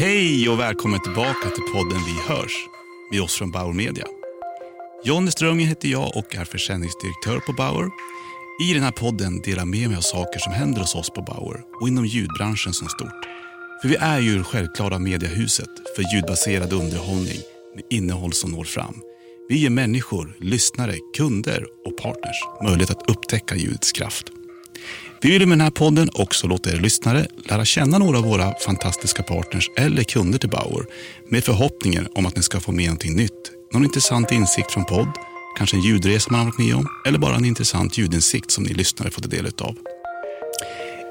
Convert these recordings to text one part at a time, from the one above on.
Hej och välkommen tillbaka till podden Vi hörs med oss från Bauer Media. Jonny Strömgren heter jag och är försäljningsdirektör på Bauer. I den här podden delar jag med mig av saker som händer hos oss på Bauer och inom ljudbranschen som stort. För vi är ju det självklara mediehuset för ljudbaserad underhållning med innehåll som når fram. Vi ger människor, lyssnare, kunder och partners möjlighet att upptäcka ljudets kraft. Vi vill med den här podden också låta er lyssnare lära känna några av våra fantastiska partners eller kunder till Bauer med förhoppningen om att ni ska få med någonting nytt. Någon intressant insikt från podd, kanske en ljudresa man har varit med om eller bara en intressant ljudinsikt som ni lyssnare får ta del av.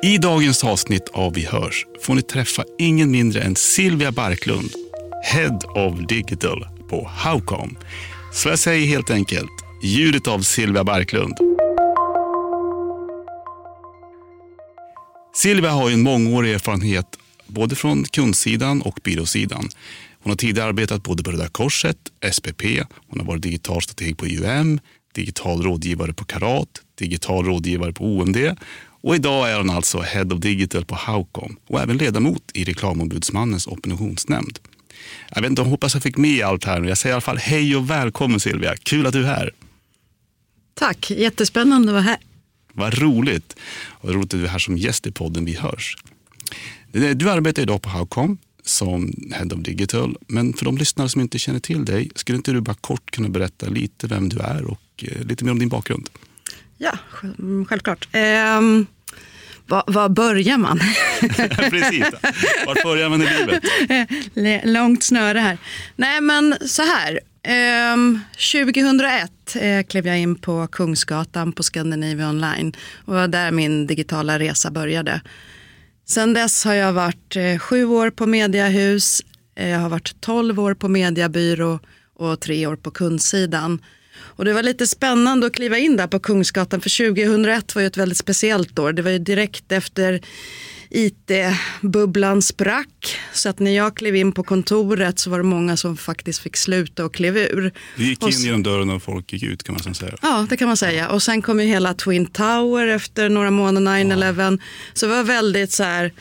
I dagens avsnitt av Vi hörs får ni träffa ingen mindre än Silvia Barklund, Head of Digital på Howcom. Så jag säger helt enkelt, ljudet av Silvia Barklund. Silvia har ju en mångårig erfarenhet både från kundsidan och byråsidan. Hon har tidigare arbetat både på Röda Korset, SPP, hon har varit digital strateg på UM, digital rådgivare på Karat, digital rådgivare på OMD och idag är hon alltså Head of Digital på Howcom och även ledamot i Reklamombudsmannens opinionsnämnd. Jag vet inte, jag hoppas jag fick med allt här. nu. Jag säger i alla fall hej och välkommen Silvia. Kul att du är här. Tack, jättespännande att vara här. Vad roligt. Vad roligt att du är här som gäst i podden Vi hörs. Du arbetar idag på Howcom som Head of Digital. Men för de lyssnare som inte känner till dig, skulle inte du bara kort kunna berätta lite vem du är och eh, lite mer om din bakgrund? Ja, självklart. Um... Var, var, börjar man? Precis, var börjar man i livet? Långt snöre här. Nej men så här, Ehm, um, 2001 eh, klev jag in på Kungsgatan på Scandinavia Online och var där min digitala resa började. Sen dess har jag varit eh, sju år på mediahus, eh, jag har varit tolv år på mediebyrå och tre år på kundsidan. Och det var lite spännande att kliva in där på Kungsgatan för 2001 var ju ett väldigt speciellt år. Det var ju direkt efter IT-bubblan sprack. Så att när jag klev in på kontoret så var det många som faktiskt fick sluta och klev ur. Du gick in genom dörren och folk gick ut kan man säga. Ja, det kan man säga. Och sen kom ju hela Twin Tower efter några månader, 9-11. Ja. Så det var väldigt så här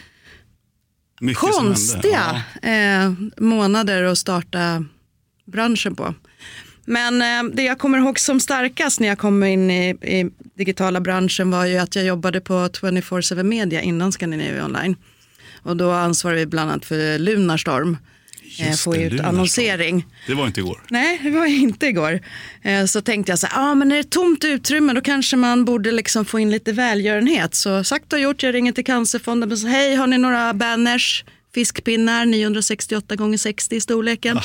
Mycket konstiga ja. eh, månader att starta branschen på. Men eh, det jag kommer ihåg som starkast när jag kom in i, i digitala branschen var ju att jag jobbade på 24-7 Media innan Scandinavia Online. Och då ansvarade vi bland annat för Lunarstorm. Eh, Just få ut annonsering. Det var inte igår. Nej, det var inte igår. Eh, så tänkte jag så här, ah, men när det är tomt utrymme då kanske man borde liksom få in lite välgörenhet. Så sagt och gjort, jag ringer till Cancerfonden och säger, hej har ni några banners? fiskpinnar 968 gånger 60 i storleken. Ah.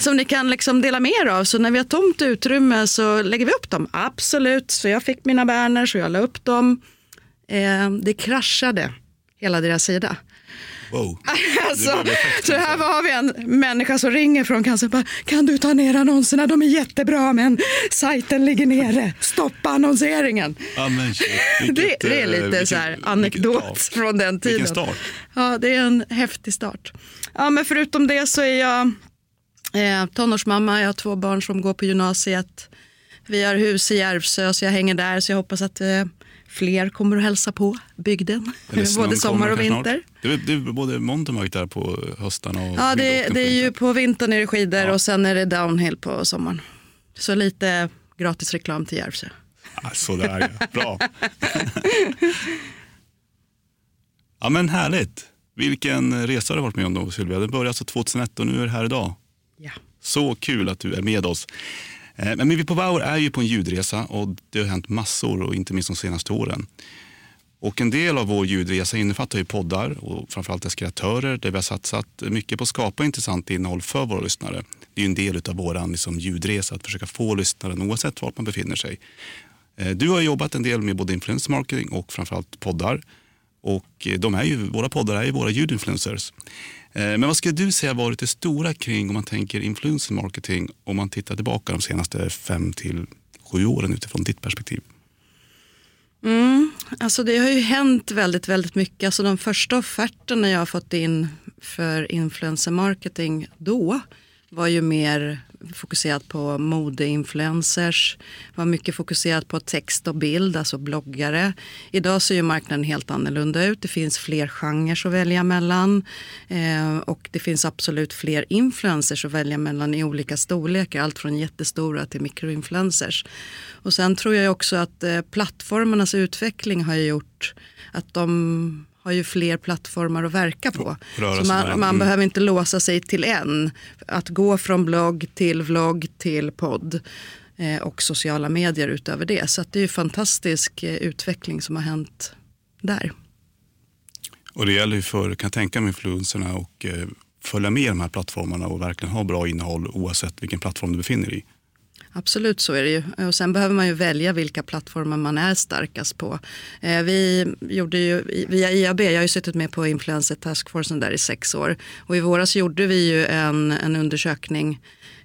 Som ni kan liksom dela med er av. Så när vi har tomt utrymme så lägger vi upp dem. Absolut, så jag fick mina banners och jag la upp dem. Eh, det kraschade hela deras sida. Wow. alltså, så här har vi en människa som ringer från cancer. Bara, kan du ta ner annonserna? De är jättebra men sajten ligger nere. Stoppa annonseringen. Ja, men, vilket, det, det, är lite vilket, så här anekdot från den tiden. Ja, det är en häftig start. Ja, men förutom det så är jag eh, tonårsmamma. Jag har två barn som går på gymnasiet. Vi har hus i Järvsö så jag hänger där så jag hoppas att eh, fler kommer att hälsa på bygden, både sommar och vinter. Det är, det är både mörkt där på höstarna. Och ja, det, det är ju på vintern är det skidor ja. och sen är det downhill på sommaren. Så lite gratis reklam till Järvsö. Ja, sådär ja, bra. ja men härligt. Vilken resa har du varit med om då Sylvia? Det började alltså 2001 och nu är du här idag. Ja. Så kul att du är med oss. Eh, men vi på Bauer är ju på en ljudresa och det har hänt massor och inte minst de senaste åren. Och en del av vår ljudresa innefattar ju poddar och framförallt dess kreatörer där vi har satsat mycket på att skapa intressant innehåll för våra lyssnare. Det är en del av vår liksom, ljudresa att försöka få lyssnaren oavsett var man befinner sig. Eh, du har jobbat en del med både influencer marketing och framförallt poddar. Och eh, de är ju, våra poddar är ju våra ljudinfluencers. Eh, men vad skulle du säga varit det stora kring om man tänker influencer marketing om man tittar tillbaka de senaste fem till sju åren utifrån ditt perspektiv? Mm, alltså det har ju hänt väldigt, väldigt mycket. Alltså de första offerterna jag har fått in för influencer marketing då var ju mer fokuserat på modeinfluencers, var mycket fokuserat på text och bild, alltså bloggare. Idag ser ju marknaden helt annorlunda ut. Det finns fler genrer att välja mellan eh, och det finns absolut fler influencers att välja mellan i olika storlekar, allt från jättestora till mikroinfluencers. Och sen tror jag också att eh, plattformarnas utveckling har gjort att de har ju fler plattformar att verka på. Så man, man mm. behöver inte låsa sig till en. Att gå från blogg till vlogg till podd eh, och sociala medier utöver det. Så det är ju fantastisk eh, utveckling som har hänt där. Och det gäller ju för, kan jag tänka mig, influenserna och eh, följa med de här plattformarna och verkligen ha bra innehåll oavsett vilken plattform du befinner dig i. Absolut så är det ju. Och sen behöver man ju välja vilka plattformar man är starkast på. Eh, vi gjorde ju via IAB, jag har ju suttit med på Influencer Taskforcen där i sex år. Och i våras gjorde vi ju en, en undersökning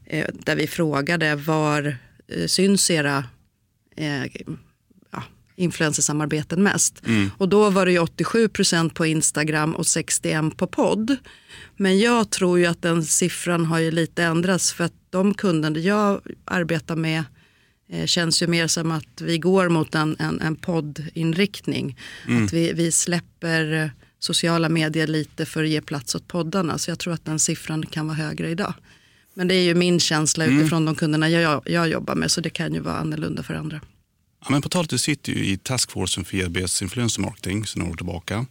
eh, där vi frågade var eh, syns era eh, influencersamarbeten mest. Mm. Och då var det ju 87% på Instagram och 61 på podd. Men jag tror ju att den siffran har ju lite ändrats för att de kunder jag arbetar med eh, känns ju mer som att vi går mot en, en, en poddinriktning. Mm. Att vi, vi släpper eh, sociala medier lite för att ge plats åt poddarna. Så jag tror att den siffran kan vara högre idag. Men det är ju min känsla mm. utifrån de kunderna jag, jag jobbar med så det kan ju vara annorlunda för andra. Ja, men på du sitter ju i taskforcen för EBs influencer marketing sedan några år tillbaka.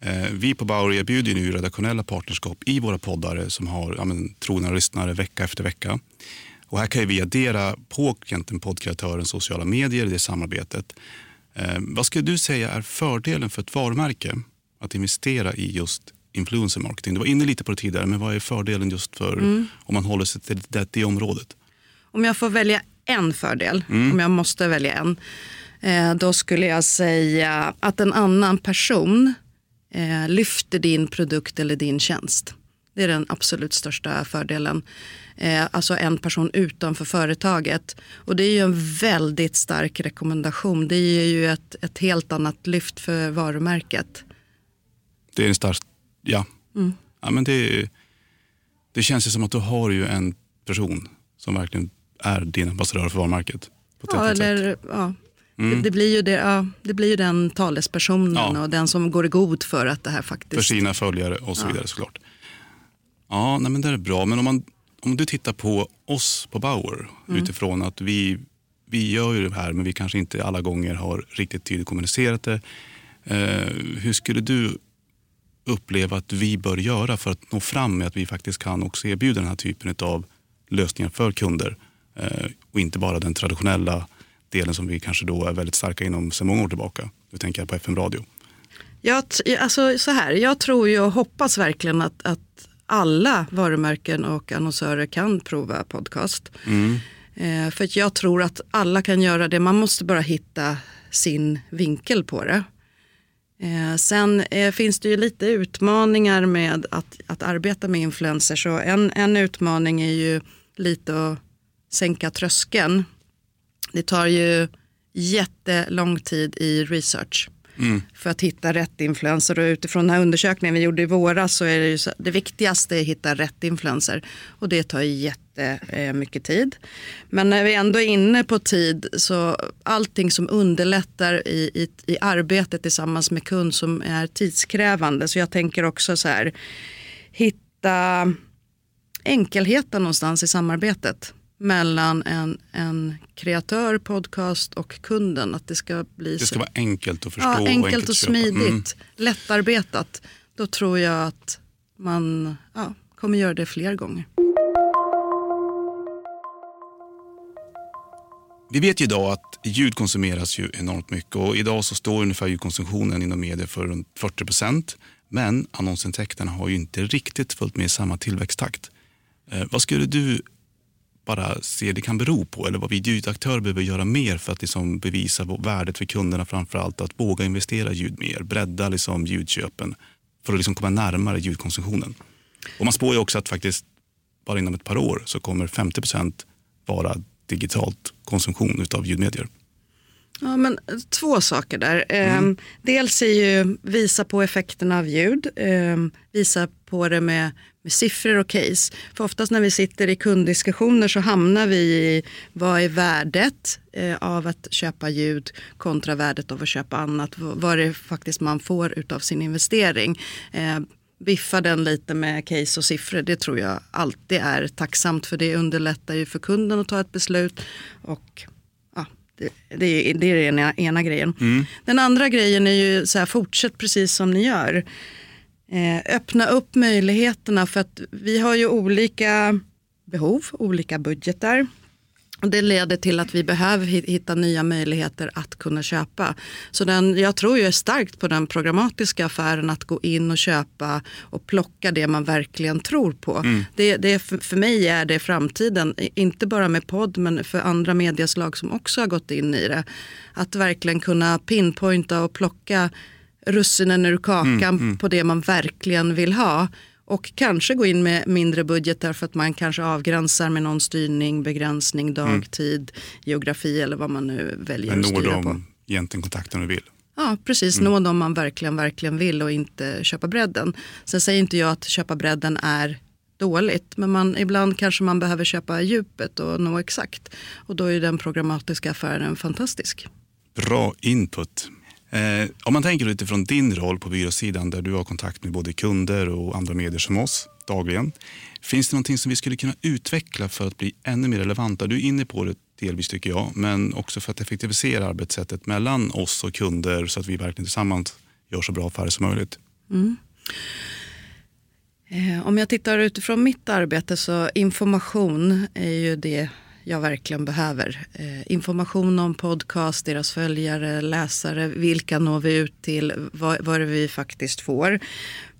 Eh, vi på Bauer erbjuder nu redaktionella partnerskap i våra poddare som har ja, men, trogna lyssnare vecka efter vecka. Och här kan vi addera på poddkreatörens sociala medier i det samarbetet. Eh, vad skulle du säga är fördelen för ett varumärke att investera i just influencer marketing? Du var inne lite på det tidigare, men vad är fördelen just för mm. om man håller sig till det, det området? Om jag får välja en fördel, mm. om jag måste välja en, eh, då skulle jag säga att en annan person eh, lyfter din produkt eller din tjänst. Det är den absolut största fördelen. Eh, alltså en person utanför företaget. Och det är ju en väldigt stark rekommendation. Det ger ju ett, ett helt annat lyft för varumärket. Det är en stark, ja. Mm. ja men det, det känns ju som att du har ju en person som verkligen är din ambassadör för varumärket. Ja, eller, ja. Mm. Det, det, blir ju det, ja, det blir ju den talespersonen ja. och den som går i god för att det här faktiskt... För sina följare och så ja. vidare såklart. Ja, nej, men det är bra. Men om, man, om du tittar på oss på Bauer mm. utifrån att vi, vi gör ju det här men vi kanske inte alla gånger har riktigt tydligt kommunicerat det. Eh, hur skulle du uppleva att vi bör göra för att nå fram med att vi faktiskt kan också erbjuda den här typen av lösningar för kunder? Eh, och inte bara den traditionella delen som vi kanske då är väldigt starka inom sedan många år tillbaka. Nu tänker jag på FM Radio. Jag, alltså, så här, jag tror ju och hoppas verkligen att, att alla varumärken och annonsörer kan prova podcast. Mm. Eh, för jag tror att alla kan göra det, man måste bara hitta sin vinkel på det. Eh, sen eh, finns det ju lite utmaningar med att, att arbeta med influencers. Och en, en utmaning är ju lite att sänka tröskeln. Det tar ju jättelång tid i research. Mm. för att hitta rätt influenser. Och utifrån den här undersökningen vi gjorde i våras så är det, ju så, det viktigaste att hitta rätt influenser. Och det tar jättemycket tid. Men när vi ändå är inne på tid så allting som underlättar i, i, i arbetet tillsammans med kund som är tidskrävande. Så jag tänker också så här, hitta enkelheten någonstans i samarbetet mellan en, en kreatör, podcast och kunden. Att det ska bli det ska vara enkelt att förstå ja, enkelt och, enkelt och smidigt, mm. lättarbetat. Då tror jag att man ja, kommer göra det fler gånger. Vi vet ju idag att ljud konsumeras ju enormt mycket och idag så står ungefär ljudkonsumtionen inom media för runt 40 procent. Men annonsintäkterna har ju inte riktigt följt med samma tillväxttakt. Eh, vad skulle du bara se det kan bero på eller vad vi ljudaktörer behöver göra mer för att liksom bevisa värdet för kunderna framför allt att våga investera i ljud mer, bredda liksom ljudköpen för att liksom komma närmare ljudkonsumtionen. Och man spår ju också att faktiskt bara inom ett par år så kommer 50% vara digitalt konsumtion av ljudmedier. Ja, men två saker där. Mm. Eh, dels är ju visa på effekterna av ljud, eh, visa på det med med siffror och case. För oftast när vi sitter i kunddiskussioner så hamnar vi i vad är värdet eh, av att köpa ljud kontra värdet av att köpa annat. Vad är det faktiskt man får utav sin investering. Eh, biffa den lite med case och siffror. Det tror jag alltid är tacksamt för det underlättar ju för kunden att ta ett beslut. Och det, det, är, det är den ena, ena grejen. Mm. Den andra grejen är ju så här, fortsätt precis som ni gör. Eh, öppna upp möjligheterna för att vi har ju olika behov, olika budgetar. Och det leder till att vi behöver hitta nya möjligheter att kunna köpa. Så den, jag tror ju starkt på den programmatiska affären att gå in och köpa och plocka det man verkligen tror på. Mm. Det, det, för mig är det framtiden, inte bara med podd men för andra medieslag som också har gått in i det. Att verkligen kunna pinpointa och plocka russinen ur kakan mm, mm. på det man verkligen vill ha. Och kanske gå in med mindre budgetar för att man kanske avgränsar med någon styrning, begränsning, mm. dagtid, geografi eller vad man nu väljer Men att styra på. Men egentligen kontakten du vill. Ja, precis. Mm. Nå dem man verkligen, verkligen vill och inte köpa bredden. Sen säger inte jag att köpa bredden är dåligt, men man, ibland kanske man behöver köpa djupet och nå exakt. Och då är den programmatiska affären fantastisk. Bra input. Eh, om man tänker utifrån din roll på byråsidan där du har kontakt med både kunder och andra medier som oss dagligen. Finns det någonting som vi skulle kunna utveckla för att bli ännu mer relevanta? Du är inne på det delvis tycker jag, men också för att effektivisera arbetssättet mellan oss och kunder så att vi verkligen tillsammans gör så bra affärer som möjligt. Mm. Eh, om jag tittar utifrån mitt arbete så information är ju det jag verkligen behöver. Eh, information om podcast, deras följare, läsare, vilka når vi ut till, vad, vad är det vi faktiskt får.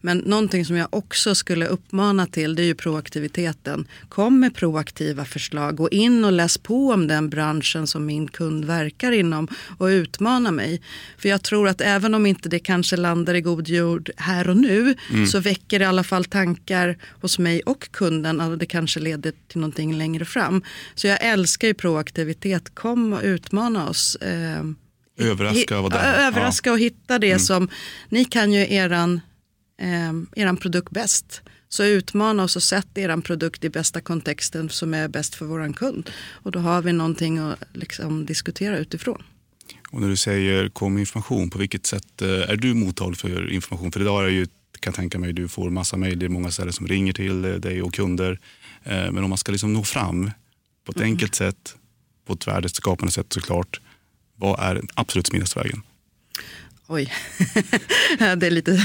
Men någonting som jag också skulle uppmana till det är ju proaktiviteten. Kom med proaktiva förslag, gå in och läs på om den branschen som min kund verkar inom och utmana mig. För jag tror att även om inte det kanske landar i god jord här och nu mm. så väcker det i alla fall tankar hos mig och kunden och det kanske leder till någonting längre fram. Så jag älskar ju proaktivitet. Kom och utmana oss. Eh, överraska och Överraska och hitta det mm. som, ni kan ju eran eh, er produkt bäst. Så utmana oss och sätt er produkt i bästa kontexten som är bäst för vår kund. Och då har vi någonting att liksom diskutera utifrån. Och när du säger kom information, på vilket sätt eh, är du mottaglig för information? För idag är ju, kan jag tänka mig, du får massa mejl, det är många ställen som ringer till dig och kunder. Eh, men om man ska liksom nå fram på ett mm. enkelt sätt, på ett värdeskapande sätt såklart. Vad är den absolut smidigaste vägen? Oj, det är lite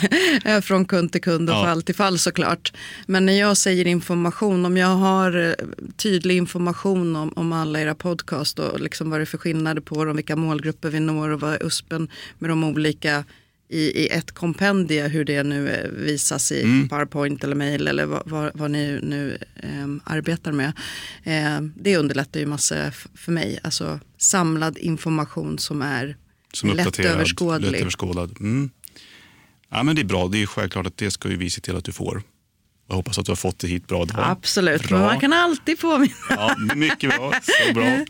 från kund till kund och ja. fall till fall såklart. Men när jag säger information, om jag har eh, tydlig information om, om alla era podcast och liksom vad det är för skillnader på dem, vilka målgrupper vi når och vad är USPen med de olika i, i ett kompendie, hur det nu eh, visas i mm. PowerPoint eller mail eller vad, vad, vad ni nu eh, arbetar med. Eh, det underlättar ju massor för mig, alltså samlad information som är som lättöverskådlig. lättöverskådad. Mm. Ja, men det är bra, det är självklart att det ska vi se till att du får. Jag hoppas att du har fått det hit bra. Det Absolut, bra. men man kan alltid påminna. Ja, mycket bra, så bra.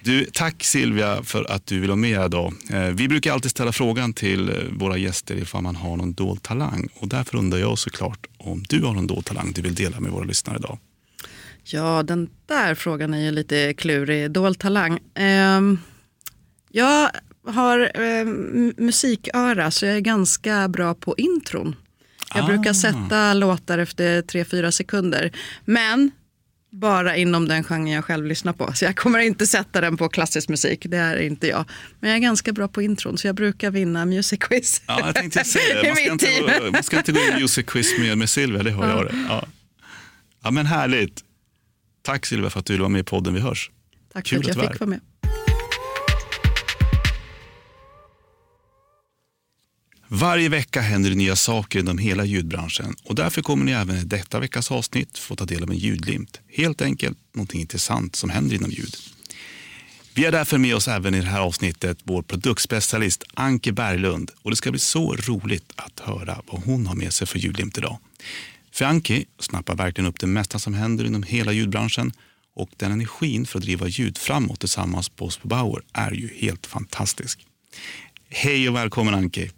Du, tack Silvia för att du vill vara med idag. Eh, vi brukar alltid ställa frågan till eh, våra gäster ifall man har någon dold talang. Och därför undrar jag såklart om du har någon dold talang du vill dela med våra lyssnare idag. Ja, den där frågan är ju lite klurig. Dold talang. Um, jag har eh, musiköra så jag är ganska bra på intron. Jag ah. brukar sätta låtar efter 3-4 sekunder. Men bara inom den genren jag själv lyssnar på. Så jag kommer inte sätta den på klassisk musik, det är inte jag. Men jag är ganska bra på intron så jag brukar vinna music quiz. Ja, jag tänkte säga man ska, inte, man ska inte gå i music quiz med, med Silvia, det har ja. jag det. Ja. ja. men härligt. Tack Silvia för att du vara med i podden Vi hörs. Tack Kul för att jag fick vara med. Varje vecka händer det nya saker inom hela ljudbranschen och därför kommer ni även i detta veckas avsnitt få ta del av en ljudlimt. Helt enkelt någonting intressant som händer inom ljud. Vi har därför med oss även i det här avsnittet vår produktspecialist Anke Berglund och det ska bli så roligt att höra vad hon har med sig för ljudlimt idag. För Anke snappar verkligen upp det mesta som händer inom hela ljudbranschen och den energin för att driva ljud framåt tillsammans på oss på Bauer är ju helt fantastisk. Hej och välkommen Anke!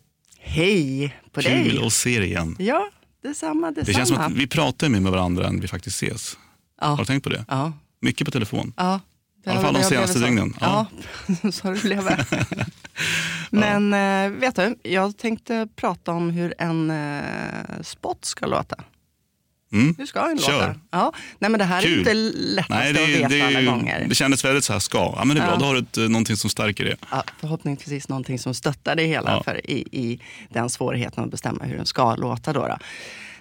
Hej på Kul dig! Kul att se dig igen. Ja, detsamma, detsamma. Det känns som att vi pratar mer med varandra än vi faktiskt ses. Ja. Har du tänkt på det? Ja. Mycket på telefon. Ja. I alla fall de senaste dygnen. Ja, ja så har det blivit. Men ja. vet du, jag tänkte prata om hur en uh, spot ska låta. Mm. Hur ska en Kör. låta? Ja. Nej, men det här Kul. är inte lättaste Nej, det, att veta det, alla gånger. det kändes väldigt så här ska. Ja, men det är bra, Ja. då har du ett, eh, någonting som stärker det. Ja, förhoppningsvis någonting som stöttar det hela Ja. för i, i den svårigheten att bestämma hur den ska låta. Då, då.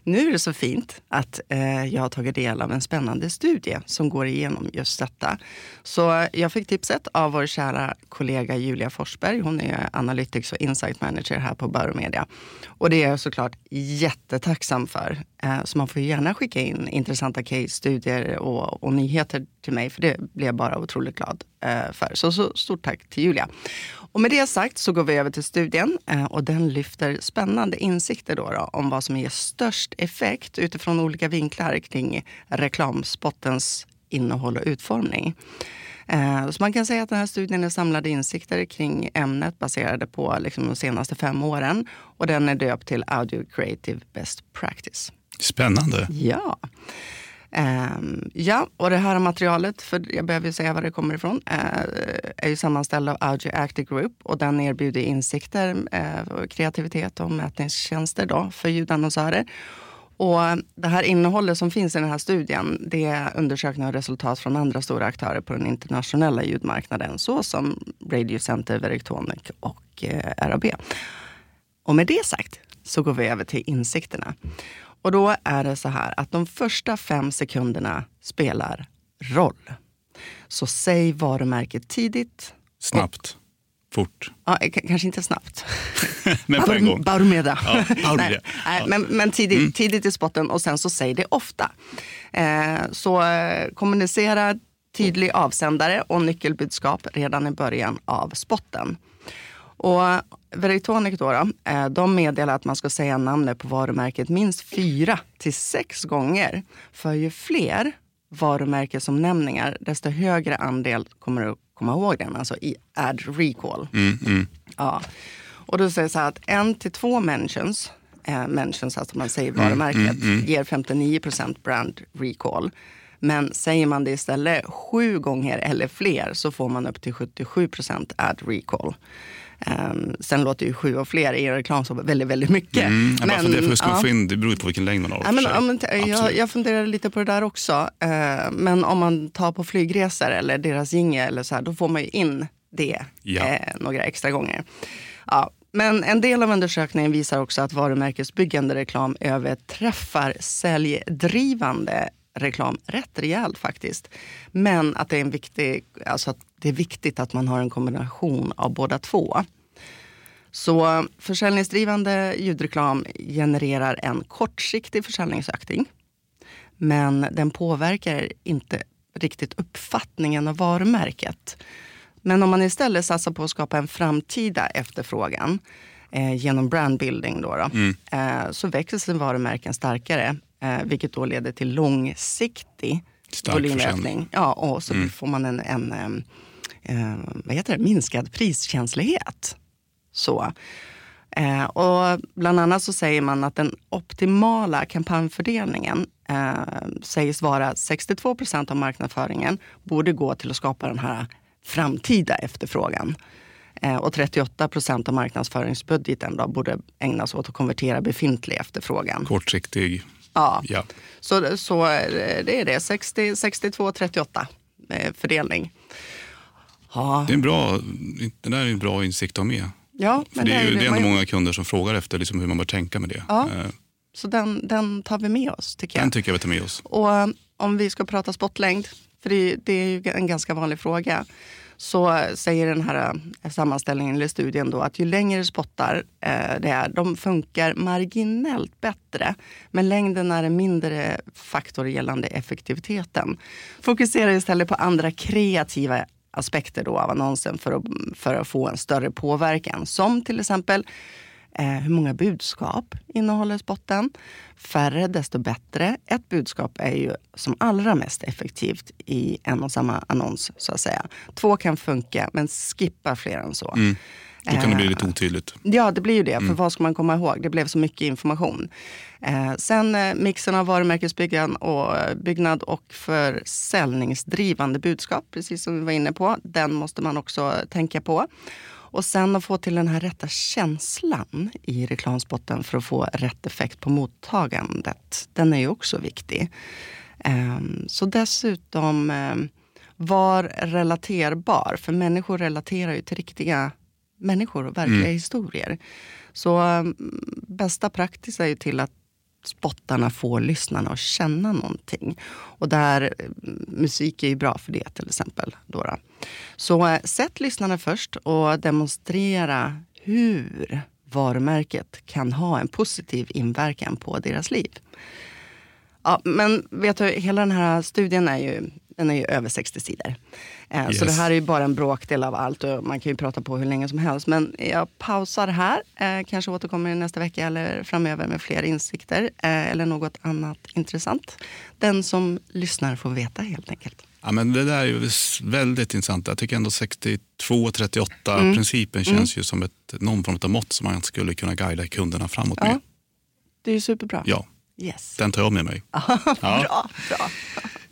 Nu är det så fint att eh, jag har tagit del av en spännande studie som går igenom just detta. Så jag fick tipset av vår kära kollega Julia Forsberg. Hon är Analytics och Insight Manager här på Baromedia. Och det är jag såklart jättetacksam för. Eh, så man får gärna skicka in intressanta case, studier och, och nyheter till mig. För det blir jag bara otroligt glad eh, för. Så, så stort tack till Julia. Och med det sagt så går vi över till studien eh, och den lyfter spännande insikter då, då om vad som ger störst effekt utifrån olika vinklar kring reklamspottens innehåll och utformning. Eh, Så man kan säga att den här studien är samlade insikter kring ämnet baserade på liksom de senaste fem åren och den är döpt till Audio Creative Best Practice. Spännande. Ja. Um, ja, och det här materialet, för jag behöver ju säga var det kommer ifrån, uh, är ju sammanställd av Audio Active Group och den erbjuder insikter, uh, kreativitet och mätningstjänster då för ljudannonsörer. Och det här innehållet som finns i den här studien, det är undersökningar och resultat från andra stora aktörer på den internationella ljudmarknaden, såsom Radio Center, Verictonic och eh, uh, RAB. Och med det sagt så går vi över till insikterna. Och då är det så här att de första fem sekunderna spelar roll. Så säg varumärket tidigt. Snabbt. Fort. Ja, kanske inte snabbt. Men på en gång. Barometer. Ja, nej, nej, men, men tidigt, tidigt i spotten och sen så säg det ofta. Eh, så eh, kommunicera tydlig avsändare och nyckelbudskap redan i början av spotten. Och Veritonic då, då eh, de meddelar att man ska säga namnet på varumärket minst fyra till sex gånger. För ju fler varumärkesomnämningar, desto högre andel kommer du komma ihåg den, alltså i ad recall. Mm, mm. Ja. Och då säger så här att en till två mentions, eh, mentions alltså man säger varumärket, ger 59% brand recall. Men säger man det istället sju gånger eller fler så får man upp till 77% ad recall. Um, sen låter ju sju och fler i en reklam som väldigt, väldigt mycket. Mm. Jag bara funderar, för ska ja. få in, det beror ju på vilken längd man har. Ja, men, ja, men, jag, jag funderar lite på det där också. Eh, men om man tar på flygresor eller deras jingel eller så här, då får man ju in det Ja. eh, några extra gånger. Ja, men en del av undersökningen visar också att varumärkesbyggande reklam överträffar säljdrivande reklam rätt rejält faktiskt. Men att det är, en viktig, alltså att det är viktigt att man har en kombination av båda två. Så försäljningsdrivande ljudreklam genererar en kortsiktig försäljningsökning. Men den påverkar inte riktigt uppfattningen av varumärket. Men om man istället satsar på att skapa en framtida efterfrågan eh, genom brandbuilding då, då eh, så växer sin varumärken starkare. Eh, vilket då leder till långsiktig Stark volymökning. Ja, och så får man en, en em, eh, vad heter det? minskad priskänslighet. Så. Eh, och bland annat så säger man att den optimala kampanjfördelningen eh, sägs vara 62 procent av marknadsföringen borde gå till att skapa den här framtida efterfrågan. Eh, och 38 procent av marknadsföringsbudgeten då borde ägnas åt att konvertera befintlig efterfrågan. Kortsiktig. Ja. Ja. Så, så eh, det är det, 60, 62, 38 eh, fördelning. Ja, Det är en bra, det där är en bra insikt att ha med. ja För det är, ju, det är ändå många kunder som frågar efter liksom hur man bör tänka med det. Ja. Eh, Så den, den tar vi med oss tycker jag. Den tycker jag vi tar med oss. Och eh, om vi ska prata spottlängd, för det, det är ju en ganska vanlig fråga, så säger den här eh, sammanställningen eller studien då att ju längre spottar eh, det är, de funkar marginellt bättre. Men längden är en mindre faktor gällande effektiviteten. Fokusera istället på andra kreativa aspekter då av annonsen för att, för att få en större påverkan. Som till exempel Eh, hur många budskap innehåller spotten? Färre desto bättre. Ett budskap är ju som allra mest effektivt i en och samma annons. så att säga. Två kan funka, men skippa fler än så. Mm. Då kan det bli lite otydligt. Ja, det blir ju det. För mm. vad ska man komma ihåg? Det blev så mycket information. Eh, sen eh, mixen av varumärkesbyggnad och, byggnad och försäljningsdrivande budskap, precis som vi var inne på. Den måste man också tänka på. Och sen att få till den här rätta känslan i reklamspotten för att få rätt effekt på mottagandet. Den är ju också viktig. Eh, så dessutom eh, var relaterbar, för människor relaterar ju till riktiga människor och verkliga mm. historier. Så um, bästa praktis är ju till att spottarna får lyssnarna att känna någonting. Och där, mm, musik är ju bra för det till exempel. Då, då. Så äh, sätt lyssnarna först och demonstrera hur varumärket kan ha en positiv inverkan på deras liv. Ja, men vet du, hela den här studien är ju, den är ju över 60 sidor. Yes. Så det här är ju bara en bråkdel av allt och man kan ju prata på hur länge som helst. Men jag pausar här, eh, kanske återkommer nästa vecka eller framöver med fler insikter eh, eller något annat intressant. Den som lyssnar får veta helt enkelt. Ja, men det där är ju väldigt intressant. Jag tycker ändå 62-38-principen mm. känns mm. ju som ett, någon form av mått som man skulle kunna guida kunderna framåt ja. med. Det är ju superbra. Ja, yes. den tar jag med mig. bra, bra.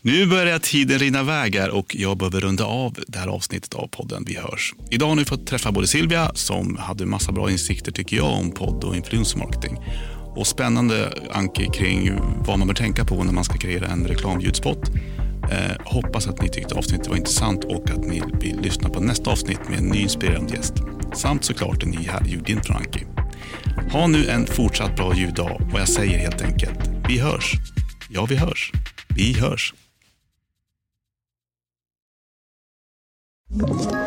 Nu börjar tiden rinna iväg här och jag behöver runda av det här avsnittet av podden Vi hörs. Idag har ni fått träffa både Silvia som hade massa bra insikter tycker jag om podd och influencermarketing och spännande Anki kring vad man bör tänka på när man ska kreera en reklamljudspot. Eh, hoppas att ni tyckte avsnittet var intressant och att ni vill lyssna på nästa avsnitt med en ny inspirerande gäst. Samt såklart en ny härlig ljudin från Anki. Ha nu en fortsatt bra ljuddag och jag säger helt enkelt, vi hörs. Ja, vi hörs. Vi hörs. Ett